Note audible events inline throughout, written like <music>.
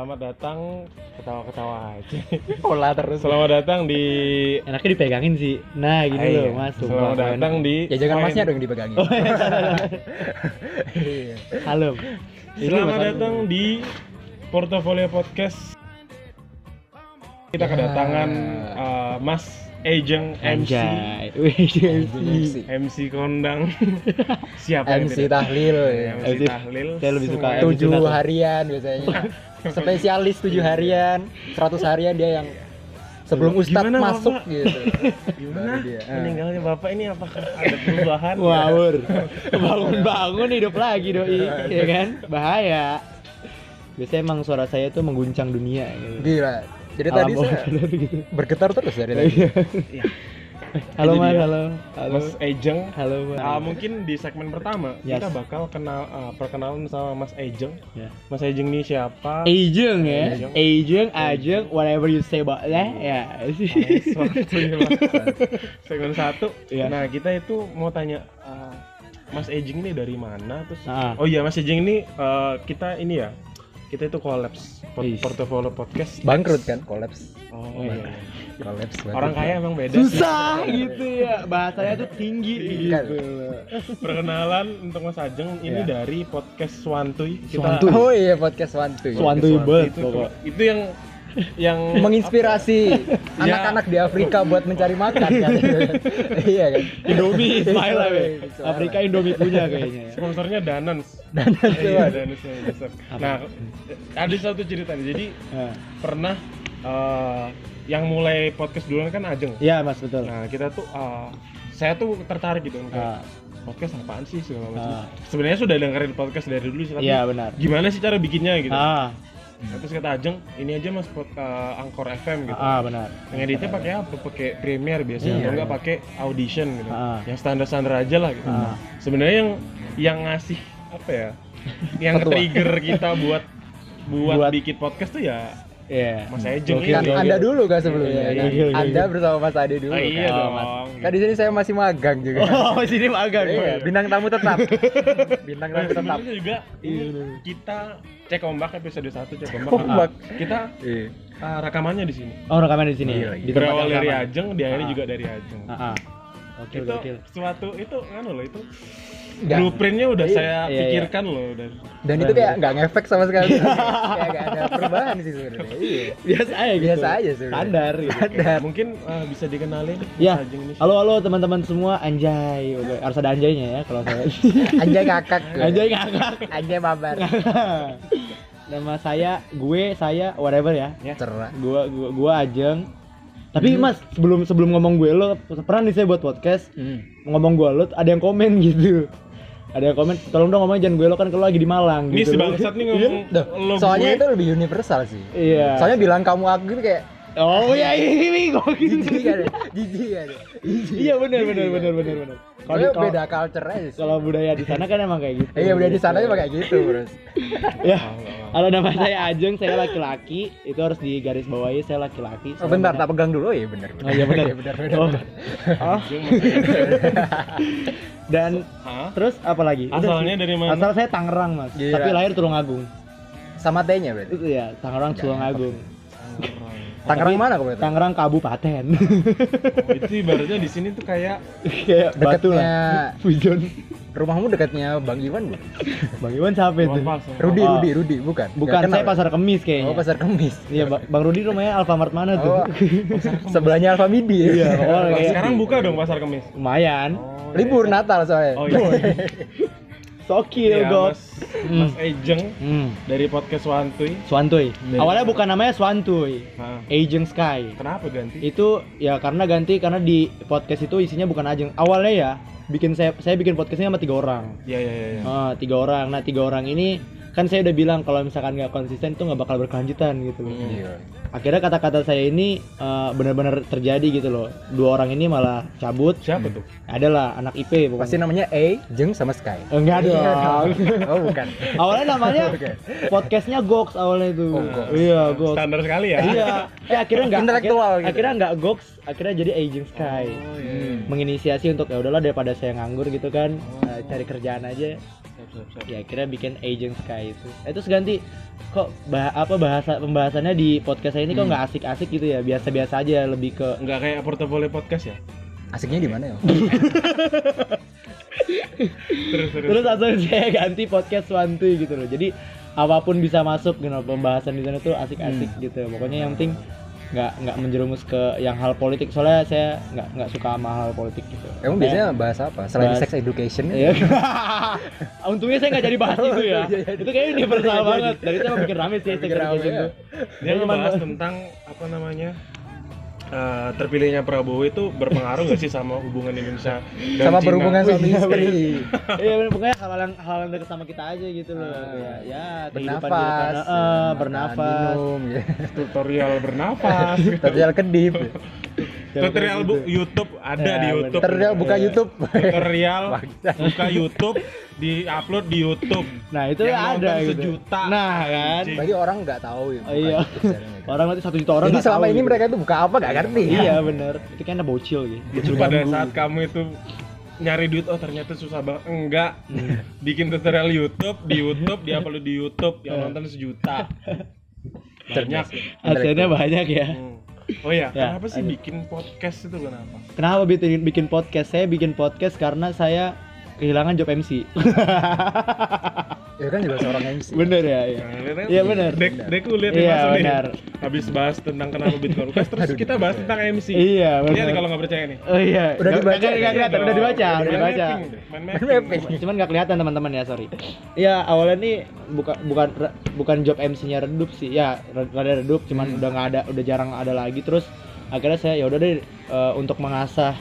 Selamat datang ketawa-ketawa aja. <laughs> Pola terus. Selamat datang di Enaknya dipegangin sih. Nah, gini Ah, iya. loh, Mas. Selamat datang enak. di Ya jangan Poin. masnya dong yang dipegangin. Oh, iya. <laughs> Halo. Selamat datang di Portofolio Podcast. Kita Ya. kedatangan uh, Mas Ejeng MC Anjay. <laughs> MC. MC kondang. <laughs> Siapa yang MC? Tahlil. Ya, MC MC Tahlil. Saya lebih suka Tujuh harian biasanya. <laughs> Spesialis tujuh harian, 100 harian dia yang sebelum Ustadz Gimana, masuk Bapak? gitu. Gimana dia. Ah. meninggalnya Bapak ini apakah ada perubahan? Wawur. Bangun-bangun hidup lagi doi, ya kan? Bahaya. Biasanya emang suara saya tuh mengguncang dunia gitu. Gila. Jadi Alam tadi saya gitu. bergetar terus dari tadi. Iya. Iya. <laughs> Halo Mas, halo. Halo. Mas Ejeng. Halo Mas. Ah, mungkin di segmen pertama Yes. kita bakal kenal ah, perkenalan sama Mas Ejeng. Ya. Mas Ejeng ini siapa? Ageng ya, Ageng. Ageng, Ajeng, whatever you say about that, ya. Waktunya, Mas. <laughs> segmen satu. Iya. Nah kita itu mau tanya ah, Mas Ejeng ini dari mana? Terus Ah. oh iya Mas Ejeng ini eh, kita ini ya kita itu pot- Is. portofolio podcast. Bangkrut kan, kolaps. Oh, Oh, iya. iya. Kolaps. Orang kaya emang beda Susah gitu ya, bahasanya tuh tinggi Iya. gitu. sih. Perkenalan untuk Mas Ajeng ini Iya. dari podcast Swantuy. Swantuy. Oh iya podcast Wantu. Swan- Podcast Swantuy banget, itu, itu yang yang Menginspirasi Ya. anak-anak di Afrika buat mencari makan kan. <laughs> iya kan. Indomie lah, be. Ismail. Afrika Indomie punya kayaknya. ya. sponsornya Danans. Danans Iya. Danans? Nah, ada satu cerita nih. Jadi Nah, pernah eh, yang mulai podcast duluan kan Ajeng. Iya mas betul. Nah, kita tuh eh, saya tuh tertarik gitu kan Ah, podcast apaan sih segala macam. Ah. Sebenarnya sudah dengerin podcast dari dulu sih tapi Iya benar. gimana sih cara bikinnya gitu. Ah, Nah, Terus kata Ajeng, ini aja Mas pod, eh, Angkor FM gitu. ah benar. Ngeditnya pakai apa? Pakai Premiere biasanya Iya. atau enggak pakai Audition gitu. Ah. Yang standar-standar aja lah gitu. Ah. Sebenarnya yang yang ngasih apa ya? yang trigger kita buat buat, Buat- bikin podcast tuh ya Iya. Mas Ejeng. Kan gokil. Anda dulu kan sebelumnya Iya, kan? iya, iya, iya. Anda bersama Mas Ade dulu. Ah, iya kan? dong. Mas. Kan di sini saya masih magang juga. <laughs> Oh, sini magang. Iya, bintang tamu tetap. <laughs> bintang Nah, tamu tetap. sebenarnya juga ini Iya, bener. kita cek ombak episode 1 cek ombak. Ombak. Ah, Kita Iya. ah, rekamannya di sini. Oh rekaman di sini. Iya, iya. Di tempat Berawal dari. Ajeng, diakhiri Ah. juga dari Ajeng. Ah, ah. Oke, itu oke. suatu itu kan loh itu. Blueprintnya udah Iya, saya iya, iya. pikirkan loh dan Dan itu kayak nggak ngefek sama sekali. <laughs> kayak nggak ada perubahan sih sebenarnya. Iya. Biasa aja gitu. Biasa aja sebenarnya. Standar gitu. Standar. mungkin ah, bisa dikenalin Ya. Halo halo teman-teman semua anjay. Harus ada anjaynya ya kalau saya. Anjay <laughs> kakak. anjay ngakak. Anjay babar. <laughs> Nama saya, gue, saya, whatever ya. Cerah. Gua gua, gua Ajeng. Tapi Hmm. Mas, sebelum sebelum ngomong gue lo, pernah nih saya buat podcast, Hmm. ngomong gue lo, ada yang komen gitu. Ada yang komen, tolong dong ngomongin jangan gue lo kan kalau lagi di Malang ini gitu. si bangsat nih ngomong Duh, lo soalnya gue itu lebih universal sih. Iya. Soalnya bilang kamu aku itu kayak Oh iya ini gokil. jijik kan. Jijik kan. Jijik. Iya benar benar benar benar benar. Kalau- beda culture aja sih. Kalau budaya di sana kan emang kayak gitu. Iya udah di sana juga kayak gitu, Bro. <laughs> Ya. Ah. Kalau nama saya Ajeng, saya laki-laki. Itu harus digaris bawahi saya laki-laki. Oh, bentar, tak pegang dulu ya, benar. Oh iya benar. <laughs> benar, benar. Oh. benar. Oh, <laughs> Ajeng. dan Hah? terus apa lagi? Asalnya dari mana Asal saya Tangerang, Mas. Gila. Tapi lahir Tulungagung. Sama T-nya berarti. Itu ya, Tangerang Tulungagung. Tangerang mana kok berarti? Tangerang Kabupaten. Oh, itu ibaratnya di sini tuh kayak Kayak batu Dekatnya lah. Fusion. rumahmu dekatnya Bang Iwan bukan? Bang Iwan siapa itu? Rudi, Oh. Rudi, Rudi, bukan? Bukan, saya pasar kemis kayaknya. Oh, pasar kemis. Iya, Ba- Bang Rudi rumahnya Alfamart mana tuh? Oh, sebelahnya Alfamidi. <laughs> Iya, oh, sekarang buka dong pasar kemis Lumayan. Oh, Libur iya. Natal soalnya. oh iya <laughs> Sokil, Iya, God. Mas, Mas Ejeng Hmm. dari podcast Wantuy Swantuy. Dari- Awalnya bukan namanya Swantuy. nah, Agent Sky. kenapa ganti Itu ya karena ganti karena di podcast itu isinya bukan Ajeng. Awalnya ya bikin saya saya bikin podcastnya sama tiga orang. Iya iya iya. iya. Ah, tiga orang. Nah tiga orang ini kan saya udah bilang kalau misalkan nggak konsisten tuh nggak bakal berkelanjutan gitu loh. Iya. Akhirnya kata-kata saya ini eh, benar-benar terjadi gitu loh. Dua orang ini malah cabut. Siapa tuh? Adalah anak IP pokoknya. Pasti namanya A, Jeng sama Sky. Enggak dong. Oh, bukan. <laughs> awalnya namanya podcastnya Gox awalnya itu. Oh, Gox. Iya, Gox. Standar sekali ya. iya. Eh akhirnya enggak Intelektual akhirnya, gitu. akhirnya enggak Gox, akhirnya jadi Aging Sky. Oh, iya. Hmm. Menginisiasi untuk ya udahlah daripada saya nganggur gitu kan, eh, cari kerjaan aja. Siap, siap. ya kira bikin Agent Sky itu Eh, terus ganti kok bah apa bahasa pembahasannya di podcast saya ini kok Hmm. nggak asik-asik gitu ya biasa-biasa aja lebih ke Nggak kayak portofolio podcast ya? Asiknya di mana ya? Terus terus. terus langsung saya ganti podcast Wantuy gitu loh jadi apa pun bisa masuk gitu pembahasan di sana tuh asik-asik Hmm. gitu pokoknya yang penting nggak nggak menjerumus ke yang hal politik soalnya saya nggak nggak suka sama hal politik gitu Emang biasanya bahas apa? Selain Bahas- sex education Iya. <laughs> untungnya saya nggak jadi bahas itu ya Iya, iya. itu kayaknya universal banget dari saya mau bikin rame sih sex education ya. tuh Dia ngebahas cuman- tentang apa namanya? Eh, terpilihnya Prabowo itu berpengaruh nggak sih sama hubungan Indonesia dan sama Cina? berhubungan suami Iya, istri. Iya bener, pokoknya hal yang hal yang dekat sama kita aja gitu loh. Ah. ya, ya kehidupan Bernafas, kehidupan, eh, makan, bernafas. minum, ya. tutorial bernafas. tutorial kedip, <laughs> tutorial bu YouTube ada Ya, di YouTube. tutorial buka Iya. YouTube. Tutorial <laughs> buka YouTube di upload di YouTube. Nah itu Yang ada gitu. sejuta. Nah kan. Bagi orang nggak tahu ya. Oh, iya. Channelnya. orang nanti satu juta orang Jadi selama tahu ini gitu. mereka itu buka apa nggak ngerti. Iya bener, itu kayaknya bocil gitu. Itu pada saat kamu itu nyari duit oh ternyata susah banget enggak bikin tutorial YouTube di YouTube dia upload di YouTube yang nonton sejuta <laughs> banyak Hasilnya banyak ya. Hmm. Oh ya, Ya, kenapa sih ada. bikin podcast itu kenapa Kenapa bikin bikin podcast? Saya bikin podcast karena saya kehilangan job MC. <laughs> Ya kan juga seorang MC. bener ya, iya. Nah, lihat? Iya, bener. dek dek lu lihat nih Iya masuk nih. benar. habis bahas tentang kenapa Bitcoin Rukas terus Aduh, kita bahas tentang MC Iya lihat nih benar. kalau nggak percaya nih Oh iya. Udah dibaca nggak- ya? nggak kelihatan, udah dibaca, udah dibaca. mapping, main Main mapping. mapping. Cuman nggak kelihatan teman-teman ya, sorry. Iya, awalnya nih bukan bukan bukan job MC-nya redup sih. Ya, rada redup, cuman Hmm. udah nggak ada, udah jarang ada lagi. Terus akhirnya saya ya udah deh eh, untuk mengasah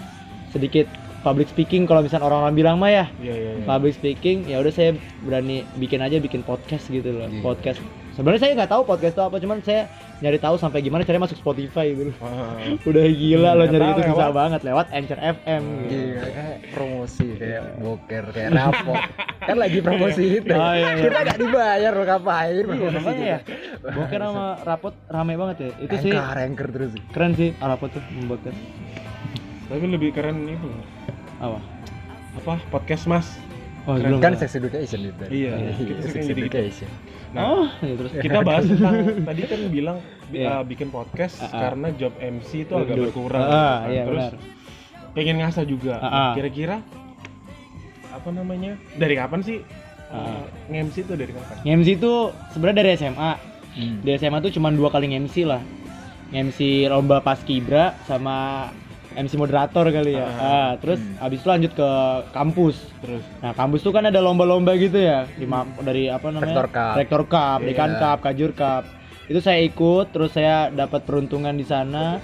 sedikit public speaking kalau misalnya orang-orang bilang mah ya iya iya iya. public speaking ya udah saya berani bikin aja bikin podcast gitu loh Iya. podcast sebenarnya saya nggak tahu podcast itu apa cuman saya nyari tahu sampai gimana caranya masuk Spotify gitu Ah. udah gila loh Ternyata nyari itu susah lewat- banget lewat Anchor FM gitu. Iya, kayak promosi kayak boker kayak rapo. <laughs> kan lagi promosi itu. Oh, iya, iya. Kita nggak dibayar loh ngapain Iya, promosi makanya ya. Boker sama rapot rame banget ya. Itu sih Anchor, anchor terus. keren sih ah, rapot tuh memboker. tapi lebih keren itu Apa? apa podcast mas Oh, Keren. belum. Kan sex education itu. Iya, kita sex sering jadi gitu. education. nah Oh, ya terus kita bahas <laughs> tentang tadi kan bilang bi- Iya. uh, bikin podcast Ah, ah. karena job MC itu agak Duduk. berkurang gitu kan. iya terus benar. pengen ngasah juga kira-kira apa namanya dari kapan sih uh, nge-MC itu dari kapan MC itu sebenarnya dari SMA. Hmm. Di SMA tuh cuma dua kali MC lah. MC lomba paskibra sama MC moderator kali ya. Ah, terus Hmm. habis itu lanjut ke kampus. terus Nah, kampus tuh kan ada lomba-lomba gitu ya, di ma- dari apa namanya? Rektor Cup. Rektor Cup, Iya. Dekan Cup, Kajur Cup. Itu saya ikut, terus saya dapat peruntungan di sana.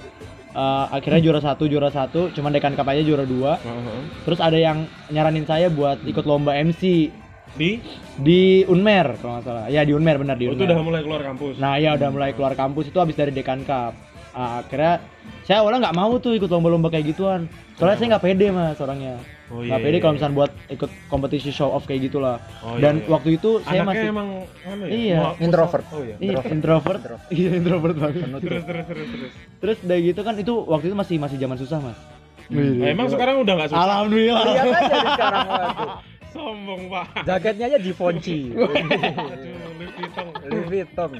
Eh, akhirnya juara satu, juara satu, cuman Dekan Cup aja juara dua. uh-huh. Terus ada yang nyaranin saya buat ikut lomba MC di di Unmer kalau nggak salah. Ya di Unmer benar di oh, itu Unmer. udah mulai keluar kampus Nah ya udah mulai keluar kampus itu habis dari Dekan Cup. Ah, akhirnya saya awalnya nggak mau tuh ikut lomba-lomba kayak gituan. Soalnya saya nggak pede mas orangnya. oh, Nggak pede kalau misalnya buat ikut kompetisi show off kayak gitulah. Oh, Dan iya, iya. waktu itu saya Anaknya masih emang anu ya? Iya. Introvert. oh iya Iya, introvert. Introvert. <laughs> Iya introvert banget. terus terus terus terus Terus dari gitu kan itu waktu itu masih masih zaman susah mas. Hmm. Nah, emang sekarang udah nggak susah Alhamdulillah. Lihat aja di sekarang <laughs> sombong pak Jaketnya aja Givenchy. <laughs> aduh Louis Vuitton Louis Vuitton.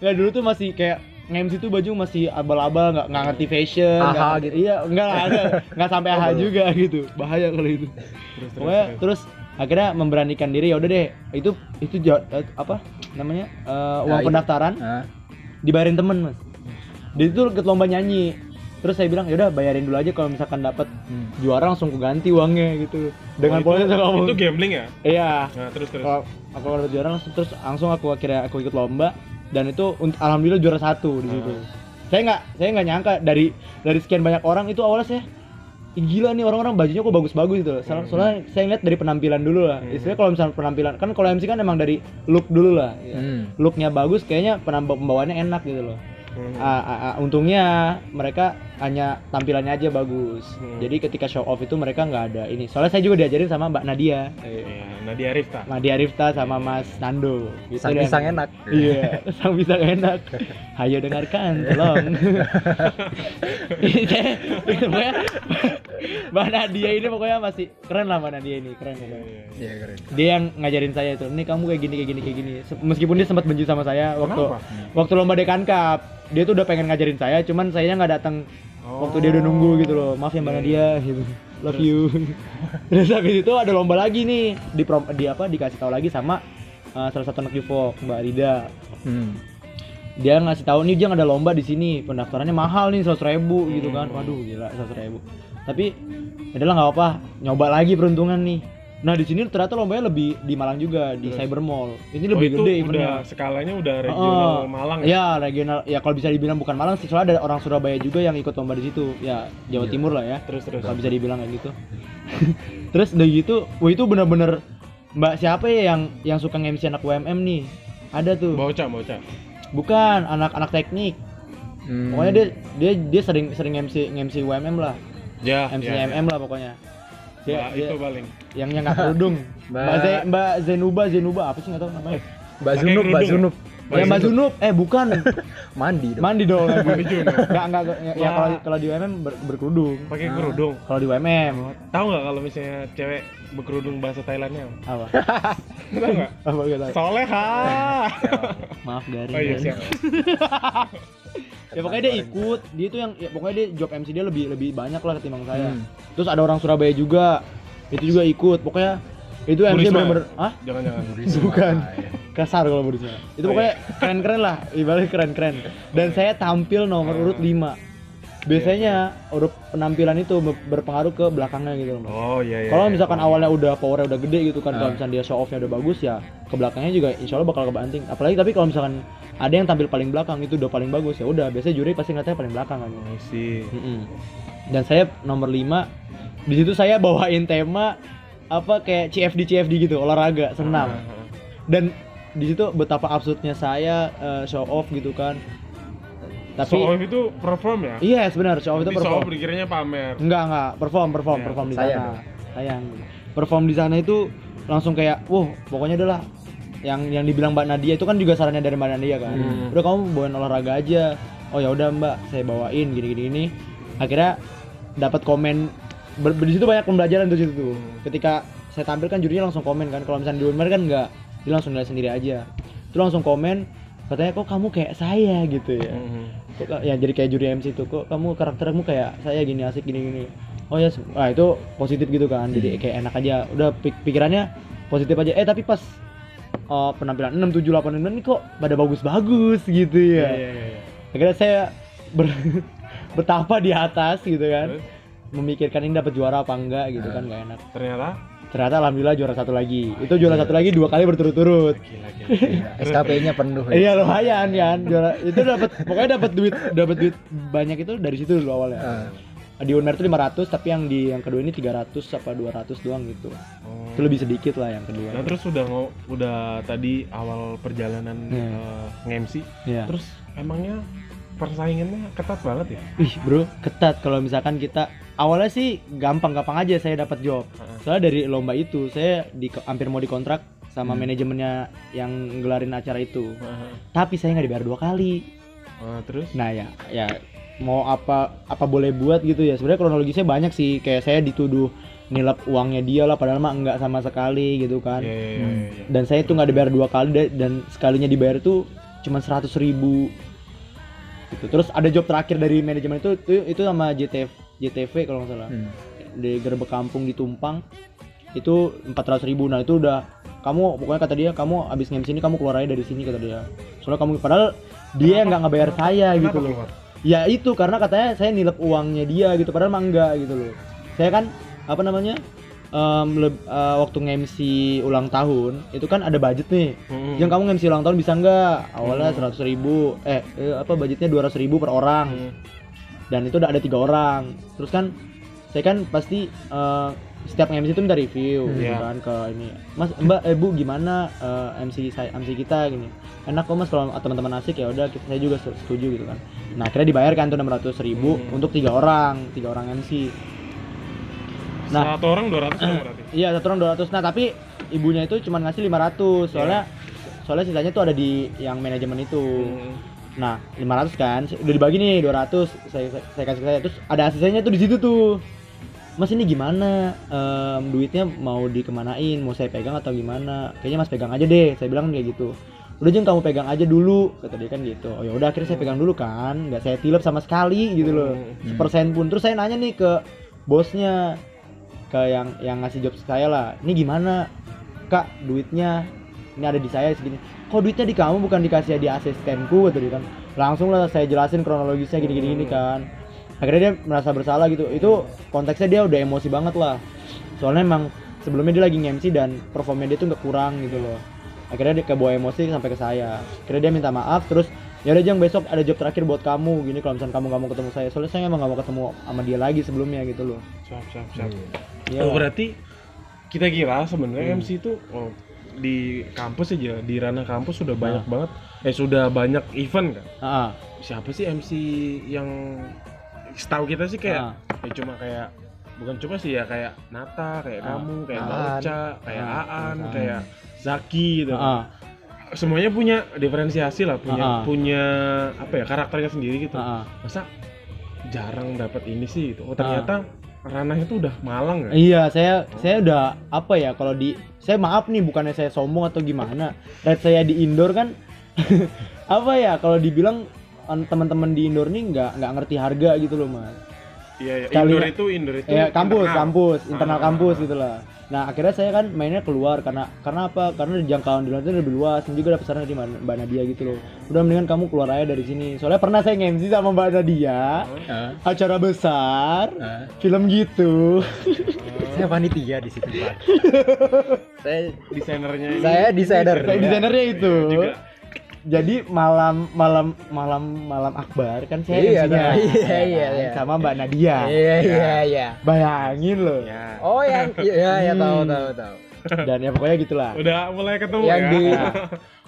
Ya dulu tuh masih kayak nge-MC tuh baju masih abal-abal nggak nggak ngerti fashion. Aha nggak ngerti- gitu. Iya enggak lah nggak nggak sampai aha juga gitu. Bahaya kalau itu. terus terus, Pokoknya terus. terus akhirnya memberanikan diri ya udah deh itu itu eh, apa namanya eh, uang Nah, pendaftaran Hah? dibayarin temen mas. Dia itu ikut lomba nyanyi. Terus saya bilang yaudah bayarin dulu aja kalau misalkan dapat Hmm. juara langsung aku ganti uangnya gitu. Dengan Oh, pola itu, kamu. itu gambling ya Iya. nah terus terus Kalau aku dapet juara langsung terus langsung aku akhirnya aku ikut lomba dan itu alhamdulillah juara satu di situ. Ah. Saya nggak saya nggak nyangka dari dari sekian banyak orang itu awalnya saya "Ih, gila nih orang-orang bajunya kok bagus-bagus gitu. Soalnya, Hmm. soalnya saya lihat dari penampilan dulu lah. Hmm. Istilahnya kalau misalnya penampilan kan kalau MC kan emang dari look dulu lah. Ya. Hmm. Looknya bagus kayaknya pembawaannya enak gitu loh. Hmm. Ah, ah, ah, untungnya mereka hanya tampilannya aja bagus. Hmm. Jadi ketika show off itu mereka nggak ada ini. Soalnya saya juga diajarin sama Mbak Nadia. Iya, Nadia Rifta. Nadia Rifta sama Mas Nando gitu Sang dan- pisang enak. Iya, <laughs> sang pisang enak. Hayo dengarkan, tolong. Saya- <laughs> pokoknya Mbak Nadia ini pokoknya masih keren lah Mbak Nadia ini, keren. keren. Iya keren. Dia yang ngajarin saya tuh, nih kamu kayak gini kayak gini kayak gini. Meskipun dia sempat benci sama saya waktu Kenapa? waktu lomba Dekan Cup, dia tuh udah pengen ngajarin saya, cuman sayanya nggak datang Oh. waktu dia udah nunggu gitu loh. Maaf ya Mbak Iya, Nadia gitu. Love you. <laughs> Terus habis itu ada lomba lagi nih di prom, di apa dikasih tahu lagi sama uh, salah satu anak Yuvok, Mbak Rida. Hmm. Dia ngasih tahu nih dia ada lomba di sini, pendaftarannya mahal nih seratus ribu gitu kan. Hmm. Waduh gila seratus ribu. Tapi adalah nggak apa, nyoba lagi peruntungan nih. Nah di sini ternyata lombanya lebih di Malang juga di Terus? Cyber Mall. Ini Oh, lebih itu gede udah skalanya udah regional Oh, Malang ya. Ya regional ya kalau bisa dibilang bukan Malang sih soalnya ada orang Surabaya juga yang ikut lomba di situ. Ya Jawa Iya. Timur lah ya. Terus terus. Kalau bisa dibilang kayak gitu. <laughs> Terus udah gitu, wah itu bener-bener Mbak siapa ya yang yang suka MC anak UMM nih? Ada tuh. Bocah, bocah. Bukan anak-anak teknik. Hmm. Pokoknya dia dia dia sering sering MC MC UMM lah. Ya, MC ya, ya. MM lah pokoknya. Mbak dia itu paling. yang yang nggak kerudung. <laughs> Mbak- Mbak Ze, Mbak Zenuba Zenuba apa sih nggak tahu namanya? Mbak Pakai Zunub, Mbak. Zunub. Ya Mbak Zunub, eh bukan. <laughs> Mandi dong. Mandi dong. Mandi juga. Enggak enggak ya, ya kalau kalau di UMM ber- berkerudung. Pakai kerudung. Kalau di UMM Tahu nggak kalau misalnya cewek berkerudung bahasa Thailandnya? apa? <laughs> Tahu nggak? Apa gitu? Soleha. Maaf garing. Oh iya siap. Ya pokoknya dia ikut, dia itu yang ya, pokoknya dia job MC dia lebih lebih banyak lah ketimbang saya. Hmm. Terus ada orang Surabaya juga. Itu juga ikut. Pokoknya itu MC bener-bener ah Jangan-jangan. <laughs> bukan kasar kalau Burisma. Itu Oh, pokoknya keren-keren lah, ibaratnya keren-keren. Dan saya tampil nomor Ah. urut 5. Biasanya urut penampilan itu ber- berpengaruh ke belakangnya gitu loh. Oh iya iya. Kalau iya. misalkan awalnya udah powernya udah gede gitu kan, kalau Ah. misalnya dia show offnya udah bagus ya, ke belakangnya juga insya Allah bakal kebanting. Apalagi tapi kalau misalkan ada yang tampil paling belakang itu udah paling bagus ya udah biasanya juri pasti ngeliatnya paling belakang kan. I see. Mm-mm. Dan saya nomor 5 di situ saya bawain tema apa kayak CFD CFD gitu olahraga senam. Ah, ah. Dan di situ betapa absurdnya saya eh, show off gitu kan. Tapi So off itu perform ya? iya sebenarnya show off itu Di show off perform. dikiranya pamer. Enggak enggak perform perform Ya, perform di sana. Sayang. Perform di sana itu langsung kayak, "Wah, pokoknya adalah yang yang dibilang Mbak Nadia itu kan juga sarannya dari Mbak Nadia kan. Hmm. Udah kamu bawain olahraga aja. Oh ya udah Mbak, saya bawain gini gini gini. Akhirnya dapat komen ber, di situ banyak pembelajaran tuh situ tuh. Ketika saya tampil kan jurinya langsung komen kan. Kalau misalnya di luar kan enggak, dia langsung nilai sendiri aja. Itu langsung komen katanya kok kamu kayak saya? gitu ya. Mhm. kok ya jadi kayak juri MC tuh kok kamu karaktermu kayak saya gini asik gini gini? Oh ya se- wah itu positif gitu kan. Jadi kayak enak aja. Udah pik- pikirannya positif aja. Eh tapi pas uh, penampilan 6 7 8 9 ini kok pada bagus-bagus gitu ya. Iya iya. akhirnya saya ber <laughs> betapa di atas gitu kan. Terus? Memikirkan ini dapat juara apa enggak gitu kan nggak enak. ternyata ternyata alhamdulillah juara satu lagi itu juara satu lagi dua kali berturut-turut. SKP-nya <laughs> penuh. ya. Iya lumayan kan juara itu dapat pokoknya dapat duit dapat duit banyak itu dari situ dulu awalnya. Ah. Di Unmer itu 500 tapi yang di yang kedua ini 300 apa 200 doang gitu. Oh. Itu lebih sedikit lah yang kedua. Nah terus udah ngo- udah tadi awal perjalanan Hmm. eh, nge-MC, Iya. terus emangnya persaingannya ketat banget ya? Ih, Bro, ketat kalau misalkan kita awalnya sih gampang-gampang aja saya dapat job. Soalnya dari lomba itu saya di, hampir mau dikontrak sama Hmm. manajemennya yang ngelarin acara itu. Heeh. Tapi saya nggak dibayar dua kali. Ah, terus? Nah ya, ya mau apa apa boleh buat gitu ya. Sebenarnya kronologisnya banyak sih. Kayak saya dituduh nilap uangnya dia lah, padahal mah enggak sama sekali gitu kan. Iya iya. Hmm. iya. Dan saya tuh nggak dibayar dua kali da- dan sekalinya dibayar tuh cuma 100 ribu. Gitu. Terus ada job terakhir dari manajemen itu itu, itu sama JTV, JTV kalau nggak salah Hmm. di gerbek kampung di Tumpang itu 400 ribu nah itu udah kamu pokoknya kata dia kamu abis nge sini kamu keluar aja dari sini kata dia soalnya kamu padahal dia yang nggak ngebayar saya Kenapa gitu loh keluar? ya itu karena katanya saya nilep uangnya dia gitu padahal mah enggak gitu loh saya kan apa namanya leb- eh, waktu nge-MC ulang tahun itu kan ada budget nih Mm-mm. yang kamu nge-MC ulang tahun bisa enggak awalnya Hmm. 100 ribu eh, eh, apa budgetnya 200 ribu per orang Mm. Dan itu udah ada tiga orang terus kan saya kan pasti eh, setiap MC itu minta review Hmm. gitu Iya. kan ke ini mas mbak eh bu gimana eh, MC saya MC kita gini enak kok mas kalau teman-teman asik ya udah kita saya juga setuju gitu kan nah akhirnya dibayarkan tuh 600 ribu Hmm. untuk tiga orang tiga orang MC Nah. Satu orang 200 orang berarti. Iya, satu orang 200. Nah, tapi ibunya itu cuma ngasih 500. Soalnya soalnya sisanya tuh ada di yang manajemen itu. Hmm. Nah, 500 kan, udah dibagi nih 200, saya, saya, saya kasih ke saya. Terus ada asisnya tuh di situ tuh. Mas ini gimana? Em, duitnya mau dikemanain? Mau saya pegang atau gimana? Kayaknya Mas pegang aja deh. Saya bilang kayak gitu. Udah jeng kamu pegang aja dulu, kata dia kan gitu. Oh ya udah akhirnya saya pegang dulu kan, nggak saya tilep sama sekali gitu loh, Hmm. sepersen pun. Terus saya nanya nih ke bosnya, ke yang yang ngasih job saya lah. Ini gimana, kak? Duitnya ini ada di saya segini. Kok duitnya di kamu bukan dikasih di asistenku dia kan. Langsung lah saya jelasin kronologisnya gini-gini gini kan. Akhirnya dia merasa bersalah gitu. Itu konteksnya dia udah emosi banget lah. Soalnya emang sebelumnya dia lagi nge-MC dan performnya dia tuh nggak kurang gitu loh. Akhirnya dia kebawa emosi sampai ke saya. Akhirnya dia minta maaf terus ya udah jang besok ada job terakhir buat kamu gini kalau misalnya kamu nggak mau ketemu saya soalnya saya emang nggak mau ketemu sama dia lagi sebelumnya gitu loh Siap, siap, siap. Iya. Oh, berarti kita kira sebenarnya Hmm. MC itu oh, di kampus aja, di ranah kampus sudah banyak banget eh sudah banyak event kan. Ah, Siapa sih MC yang setahu kita sih kayak ah. ya cuma kayak bukan cuma sih ya kayak Nata, kayak Ah. kamu, kayak. Ocha, kayak Aan, Aan. kayak Zaki gitu. Ah, Semuanya punya diferensiasi lah, punya Ah. punya apa ya karakternya sendiri gitu. ah. Masa jarang dapat ini sih gitu. Oh ternyata ranahnya tuh udah Malang ya. Iya, saya saya udah apa ya kalau di saya maaf nih bukannya saya sombong atau gimana. Rate saya di indoor kan <laughs> apa ya kalau dibilang an- teman-teman di indoor nih nggak nggak ngerti harga gitu loh mas. Iya, iya. Sekali- indoor itu indoor itu Ya kampus, internal. kampus, internal Ah. kampus gitu lah. Nah akhirnya saya kan mainnya keluar karena karena apa? Karena jangkauan di luar itu lebih luas dan juga dapat saran dari Mbak Mbak Nadia gitu loh. Udah mendingan kamu keluar aja dari sini. Soalnya pernah saya nge-MC sama Mbak Nadia Ah, acara besar ah. film gitu. Saya panitia di situ Pak. <laughs> saya desainernya ini saya desainer. Kayak desainernya itu. juga Jadi malam malam malam malam akbar kan saya Iya, MC-nya. iya, iya, kan, iya. Sama Mbak Nadia. Iya iya iya. Bayangin loh. ya Oh yang iya ya tahu Hmm. tahu tahu. Dan ya pokoknya gitulah. udah mulai ketemu Yang ya di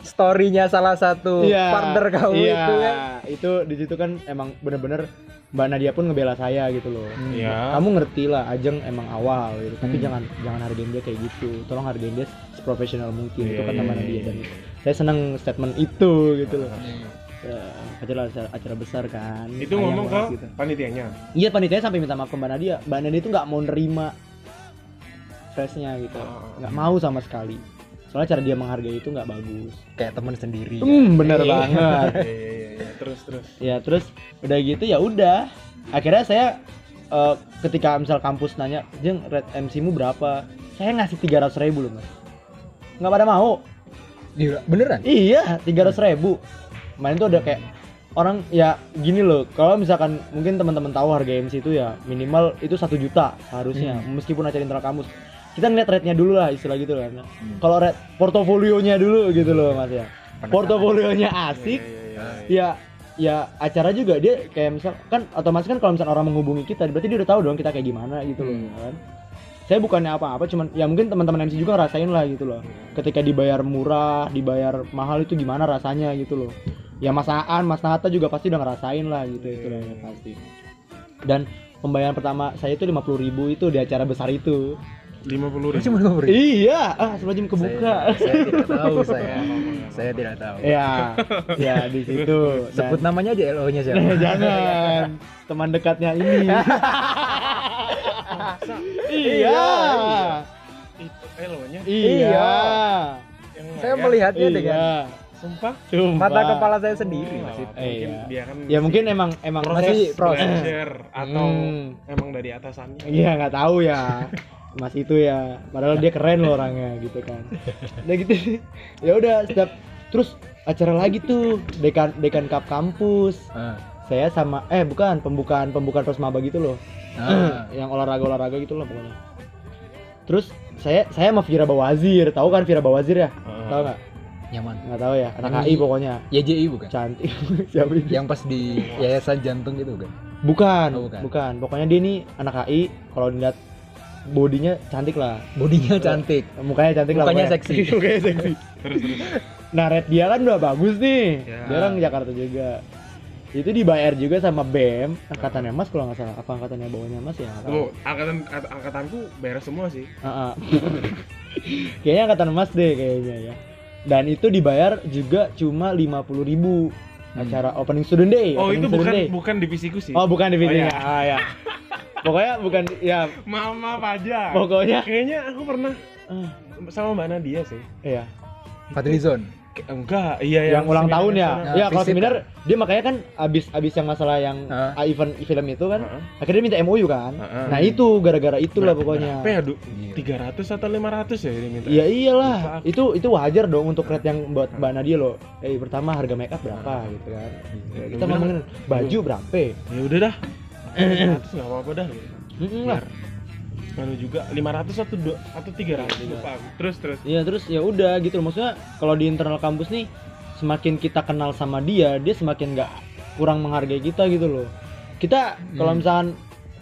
storynya salah satu partner kamu iya, itu kan. itu di situ kan emang bener-bener Mbak Nadia pun ngebela saya gitu loh. Iya. Kamu ngerti lah, Ajeng emang awal gitu. Tapi Hmm. jangan jangan hargain dia kayak gitu. Tolong hargain dia seprofesional mungkin. itu Iya, kata iya, Mbak iya, Nadia iya. dan saya seneng statement itu gitu loh. Hmm. Ya, acara, acara acara besar kan. itu Sayang ngomong ke banget gitu. panitianya Iya panitia sampai minta maaf ke Mbak Nadia. Mbak Nadia itu nggak mau nerima freshnya gitu, Oh. nggak mau sama sekali. Soalnya cara dia menghargai itu nggak bagus. Kayak teman sendiri. Hmm, bener Iya. banget. iya iya iya iya. terus terus ya terus udah gitu ya udah. Akhirnya saya eh, ketika misal kampus nanya, jeng red MC mu berapa? Saya ngasih tiga ratus ribu loh mas. Nggak pada mau. Gila, beneran? Iya, tiga ratus ribu. Main tuh ada kayak orang ya gini loh. Kalau misalkan mungkin teman-teman tahu harga MC itu ya minimal itu satu juta harusnya, meskipun acara internal kampus. Kita ngeliat rate-nya dulu lah istilah gitu kan. Kalau rate portofolionya dulu gitu loh mas ya. Portofolionya asik, Iya, iya, iya, iya. ya ya acara juga dia kayak misal kan otomatis kan kalau misalkan orang menghubungi kita berarti dia udah tahu dong kita kayak gimana gitu loh Hmm. kan saya bukannya apa-apa cuman ya mungkin teman-teman MC juga ngerasain lah gitu loh ketika dibayar murah dibayar mahal itu gimana rasanya gitu loh ya Mas Aan Mas Nata juga pasti udah ngerasain lah gitu itu lah ya, pasti dan pembayaran pertama saya itu 50.000 ribu itu di acara besar itu lima puluh ribu Cuma lima ribu. iya ah sebelum kebuka Saya, saya tidak tahu <laughs> saya. Saya tidak tahu. ya ya di situ Dan- Sebut namanya aja LO-nya siapa? <laughs> jangan teman dekatnya ini <laughs> iya. Itu elonya iya. Yang Saya melihatnya dengan iya sumpah Sumpah. mata kepala saya sendiri Oh, Mas. itu. mungkin Iya. dia kan ya mungkin emang emang proses masih proses. atau Hmm. emang dari atasannya. Iya nggak tahu ya. Mas itu ya. Padahal dia keren loh orangnya gitu kan. Udah gitu. Ya udah setiap terus acara lagi tuh dekan dekan cup kampus. Ah. Saya sama eh bukan pembukaan pembukaan prosmaba gitu loh Ah. <clears throat> yang olahraga olahraga gitu loh pokoknya terus saya saya sama Vira Bawazir tahu kan Vira Bawazir ya Heeh. tahu nggak Nyaman. nggak tahu ya anak di- pokoknya YJI bukan? cantik <laughs> siapa itu Yang pas di yayasan jantung itu kan? bukan, Oh, bukan. bukan pokoknya dia nih anak HI kalau dilihat bodinya cantik lah Bodinya cantik. mukanya cantik lah Mukanya pokoknya. seksi. <laughs> mukanya seksi terus terus nah red dia kan udah bagus nih Ya. dia orang Jakarta juga itu dibayar juga sama BEM angkatannya Mas kalau nggak salah apa angkatannya bawahnya Mas ya. Tuh, angkatan ang- angkatanku beres semua sih. Ah, ah. <laughs> kayaknya angkatan Mas deh kayaknya ya dan itu dibayar juga cuma 50.000 ribu acara opening student day Oh, opening itu bukan day. bukan divisiku sih. oh bukan di Oh, iya. ah, ya pokoknya bukan ya Maaf, maaf aja. pokoknya Kayaknya aku pernah ah, sama Mbak Nadia sih. iya Fadlizon. Enggak, iya yang ulang seminar tahun ya. Nah, ya kalau seminar dia makanya kan abis abis yang masalah yang ah, event film itu kan Heeh. akhirnya dia minta MOU kan Heeh. nah itu gara-gara itulah pokoknya Berapa ya, Du? Iya. 300 atau 500 ya dia minta? Iya iyalah, Lupa itu itu wajar dong untuk rate yang buat Mbak Nadia loh. Eh pertama harga make up berapa gitu kan. Ya, Kita ngomongin baju berapa? Ya udah dah. <clears throat> 500 enggak apa-apa dah. Lah. Anu juga 500 atau dua, atau 300 lupa aku. Terus terus. Iya terus ya udah gitu loh. Maksudnya kalau di internal kampus nih semakin kita kenal sama dia, dia semakin nggak kurang menghargai kita gitu loh. Kita kalau Hmm. misalkan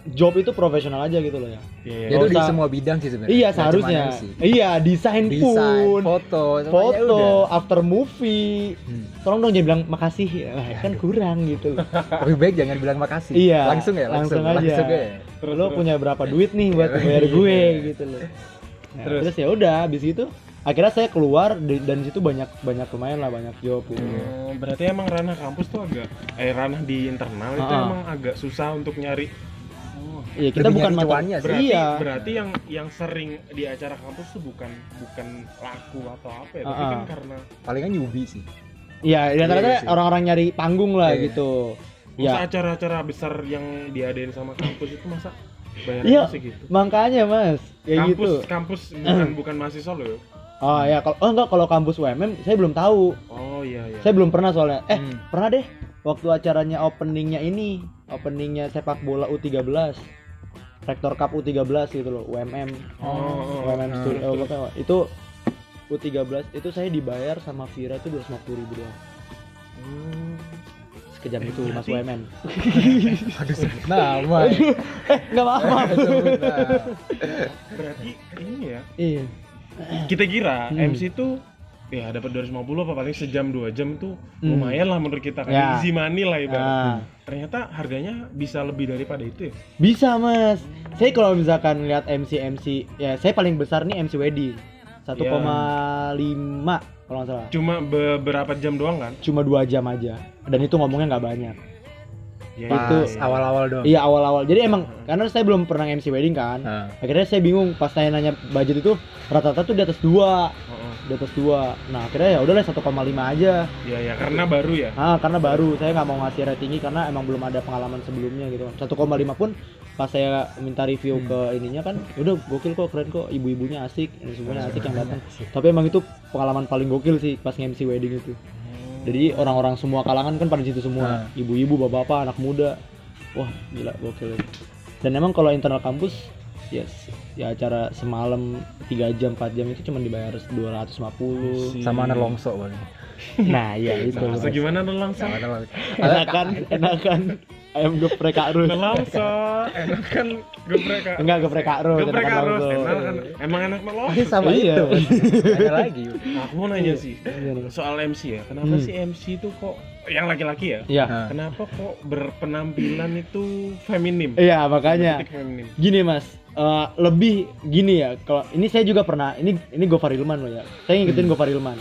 job itu profesional aja gitu loh ya. Iya. Ya iya. itu di semua bidang sih sebenarnya. Iya seharusnya. Iya desain, Desain, pun, foto, semuanya foto, udah. after movie. Hmm. Tolong dong jangan bilang makasih, Wah, kan <laughs> kurang gitu. Lebih baik jangan bilang makasih. Iya, Langsung ya, langsung, langsung aja. langsung ya. Terus, lo terus. punya berapa duit nih buat bayar <laughs> gue gitu loh Nah, Terus? terus, ya udah habis itu akhirnya saya keluar di- dan situ banyak banyak lumayan lah banyak job gitu Hmm, berarti emang ranah kampus tuh agak eh ranah di internal itu Ah. emang agak susah untuk nyari Oh, iya kita bukan nyari mata cuannya sih. berarti iya berarti yang yang sering di acara kampus tuh bukan bukan laku atau apa ya, tapi Ah, kan ah. karena Palingan newbie sih. iya di Iya antara sih. orang-orang nyari panggung lah Iya. gitu masa ya acara-acara besar yang diadain sama kampus itu masa Iya. bayarnya segitu. makanya mas kayak kampus gitu kampus <clears throat> bukan bukan mahasiswa loh. ya? oh ya kalau oh enggak kalau kampus UMM saya belum tahu Oh iya iya. saya belum pernah soalnya eh Hmm. pernah deh waktu acaranya openingnya ini openingnya sepak bola U13 Rektor Cup U13 gitu loh UMM Oh, UMM Studio oh, terus. pokoknya itu U13 itu saya dibayar sama Vira itu 250 ribu doang. Sekejam Eh, itu mas berarti- UMM <laughs> Aduh sebut nama. nggak maaf maaf. Berarti ini ya. iya Kita kira Hmm. MC itu ya dapat 250 apa paling sejam dua jam tuh Hmm. lumayan lah menurut kita kan Ya. easy money lah ibarat. nah Ternyata harganya bisa lebih daripada itu ya. bisa mas saya kalau misalkan lihat MC MC ya saya paling besar nih MC wedding 1,5 kalau nggak salah Cuma beberapa jam doang kan? cuma dua jam aja dan itu ngomongnya nggak banyak. Ya, Itu- awal-awal dong. iya awal-awal. Jadi emang karena saya belum pernah MC wedding kan Nah, akhirnya saya bingung. Pas saya nanya budget itu rata-rata tuh di atas dua. Heeh. di atas dua. Nah akhirnya ya udahlah 1,5 aja. Ya ya karena baru ya. ah karena baru. Saya nggak mau ngasih rate tinggi karena emang belum ada pengalaman sebelumnya gitu. 1,5 pun pas saya minta review Hmm. ke ininya kan udah gokil kok keren kok. Ibu-ibunya asik ini semuanya asik yang datang. Tapi emang itu pengalaman paling gokil sih pas nge-MC wedding itu jadi orang-orang semua kalangan kan pada situ semua. Hmm. ibu-ibu bapak-bapak anak muda. Wah gila gokil. Dan emang kalau internal kampus yes. Ya acara semalam 3 jam 4 jam itu cuma dibayar 250 sama anak longso paling. nah iya itu. Nah, gimana anak longso. enakan enakan ayam geprek Kak Rus Nelongso, enak kan geprek Kak. enggak geprek Kak Rus Geprek Kak enak kan. Emang enak Ini nelongso. sama Iya. itu. Ada lagi. Nah, aku mau nanya sih Iya, nih. soal MC ya. Kenapa Hmm. sih MC itu kok yang laki-laki ya? iya Nah, Kenapa kok berpenampilan itu feminim? iya makanya feminim. gini mas eh, lebih gini ya kalau ini saya juga pernah ini ini Gofar Ilman loh ya saya ngikutin Hmm. Gofar Ilman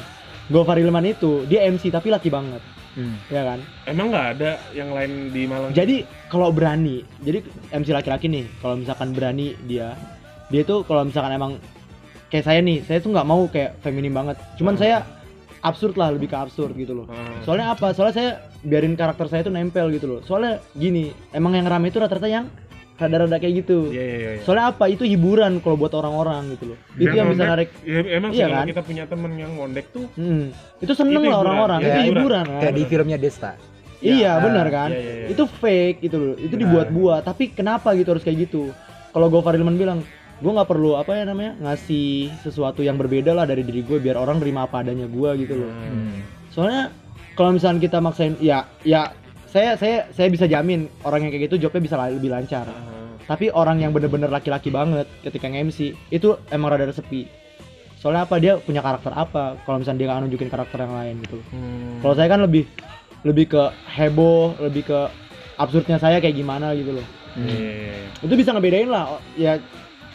Gofar Ilman itu dia MC tapi laki banget hmm. ya kan Emang nggak ada yang lain di Malang? jadi kalau berani jadi MC laki-laki nih kalau misalkan berani dia dia tuh kalau misalkan emang kayak saya nih saya tuh nggak mau kayak feminim banget cuman Hmm. saya absurd lah lebih ke absurd gitu loh Ah. soalnya apa soalnya saya biarin karakter saya tuh nempel gitu loh soalnya gini emang yang rame itu rata-rata yang rada-rada kayak gitu. Iya iya iya. soalnya apa? Itu hiburan kalau buat orang-orang gitu loh. Itu yang bisa narik. Ya, emang sih Iya kalau kan? kita punya temen yang ngondek tuh hmm, itu seneng Itu lah orang-orang. Iya, itu hiburan. kan? Kayak di filmnya Desta. iya Ya, benar kan? iya, iya, iya. itu fake gitu loh. Itu dibuat-buat. Tapi kenapa gitu harus kayak gitu? Kalau Gofar Ilman bilang gue nggak perlu apa ya namanya ngasih sesuatu yang berbeda lah dari diri gue biar orang terima apa adanya gue gitu loh. Hmm. soalnya kalau misalnya kita maksain ya ya saya saya saya bisa jamin orang yang kayak gitu jobnya bisa lebih lancar. Ah. tapi orang yang bener-bener laki-laki banget ketika nge-MC itu emang rada sepi. Soalnya apa dia punya karakter apa? Kalau misalnya dia nggak nunjukin karakter yang lain gitu. Hmm. kalau saya kan lebih lebih ke heboh lebih ke absurdnya saya kayak gimana gitu loh. Iya. itu bisa ngebedain lah ya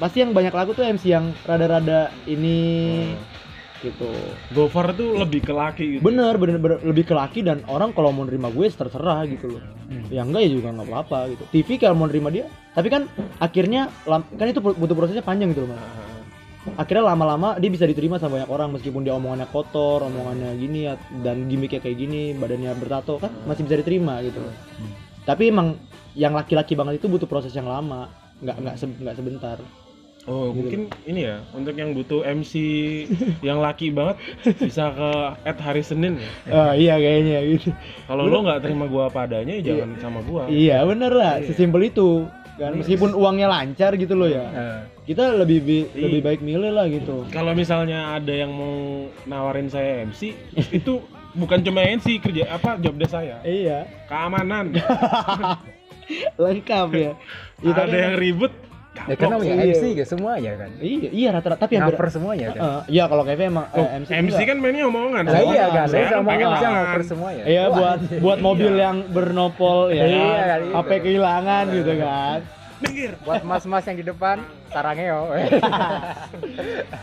pasti yang banyak laku tuh MC yang rada-rada ini gitu. Gofar tuh lebih ke laki gitu. bener bener, bener. Lebih ke laki dan orang kalau mau nerima gue terserah gitu loh. Hmm. ya enggak ya juga nggak apa-apa gitu. TV kalau mau nerima dia tapi kan akhirnya kan itu butuh prosesnya panjang gitu loh mas. Akhirnya lama-lama dia bisa diterima sama banyak orang meskipun dia omongannya kotor omongannya gini ya, dan gimmicknya kayak gini badannya bertato kan masih bisa diterima gitu loh. Tapi emang yang laki-laki banget itu butuh proses yang lama nggak nggak se- nggak sebentar Oh, Gitu. mungkin ini ya untuk yang butuh MC yang laki banget bisa ke Ed hari Senin ya. oh, iya kayaknya gitu Kalau lo nggak terima gua apa adanya ya jangan sama gua. iya bener lah sesimpel itu kan meskipun uangnya lancar gitu loh ya Eh, kita lebih bi- Iya. lebih baik milih lah gitu Kalau misalnya ada yang mau nawarin saya MC, <laughs> itu bukan cuma MC kerja apa job desk saya. iya Keamanan. <laughs> lengkap ya <laughs> Iya, ada yang ribut. Ya kan namanya Iya. MC ya semuanya kan. iya iya rata-rata tapi yang ber- semuanya kan. Eh, iya kalau Kevin emang eh, Oh, MC, MC, enggak. kan mainnya omongan. Nah, iya kan, Saya sama bisa omongan. ngoper semuanya. Iya Wah, buat buat mobil yang bernopol ya. Iya, kan? HP kehilangan gitu kan. Minggir. buat mas-mas yang di depan sarangeo. <laughs>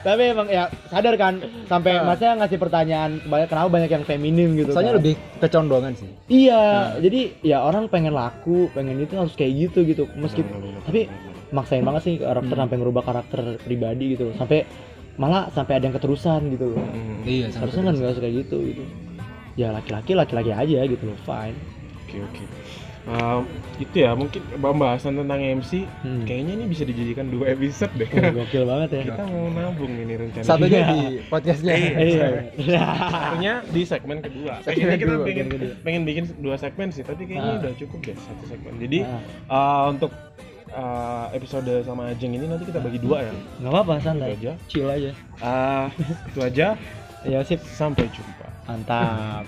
Tapi emang ya sadar kan sampai Ah. masnya ngasih pertanyaan banyak kenapa banyak yang feminim gitu Soalnya kan. lebih kecondongan sih. Iya, jadi ya orang pengen laku, pengen itu harus kayak gitu gitu. Meskipun tapi maksain banget sih karakter Hmm. sampai ngerubah karakter pribadi gitu loh. Sampai malah sampai ada yang keterusan gitu loh. Hmm, Iya, Harusnya kan nggak harus kayak gitu gitu. Ya laki-laki laki-laki aja gitu loh, fine. Oke oke. Um, itu ya mungkin pembahasan tentang MC Hmm. kayaknya ini bisa dijadikan dua episode deh. Oh, gokil banget ya. Kita mau nabung ini rencana. Satunya di podcastnya. Iya. Artinya di segmen kedua. Segmen Kayaknya kita kedua, pengen kedua. pengen bikin dua segmen sih, tapi kayaknya Ah. udah cukup deh satu segmen. Jadi Ah, uh, untuk uh, episode sama Ajeng ini nanti kita bagi dua ya. nggak apa-apa Itu santai. aja. Chill aja. Ah, itu aja. Ya sip. Sampai jumpa. Mantap.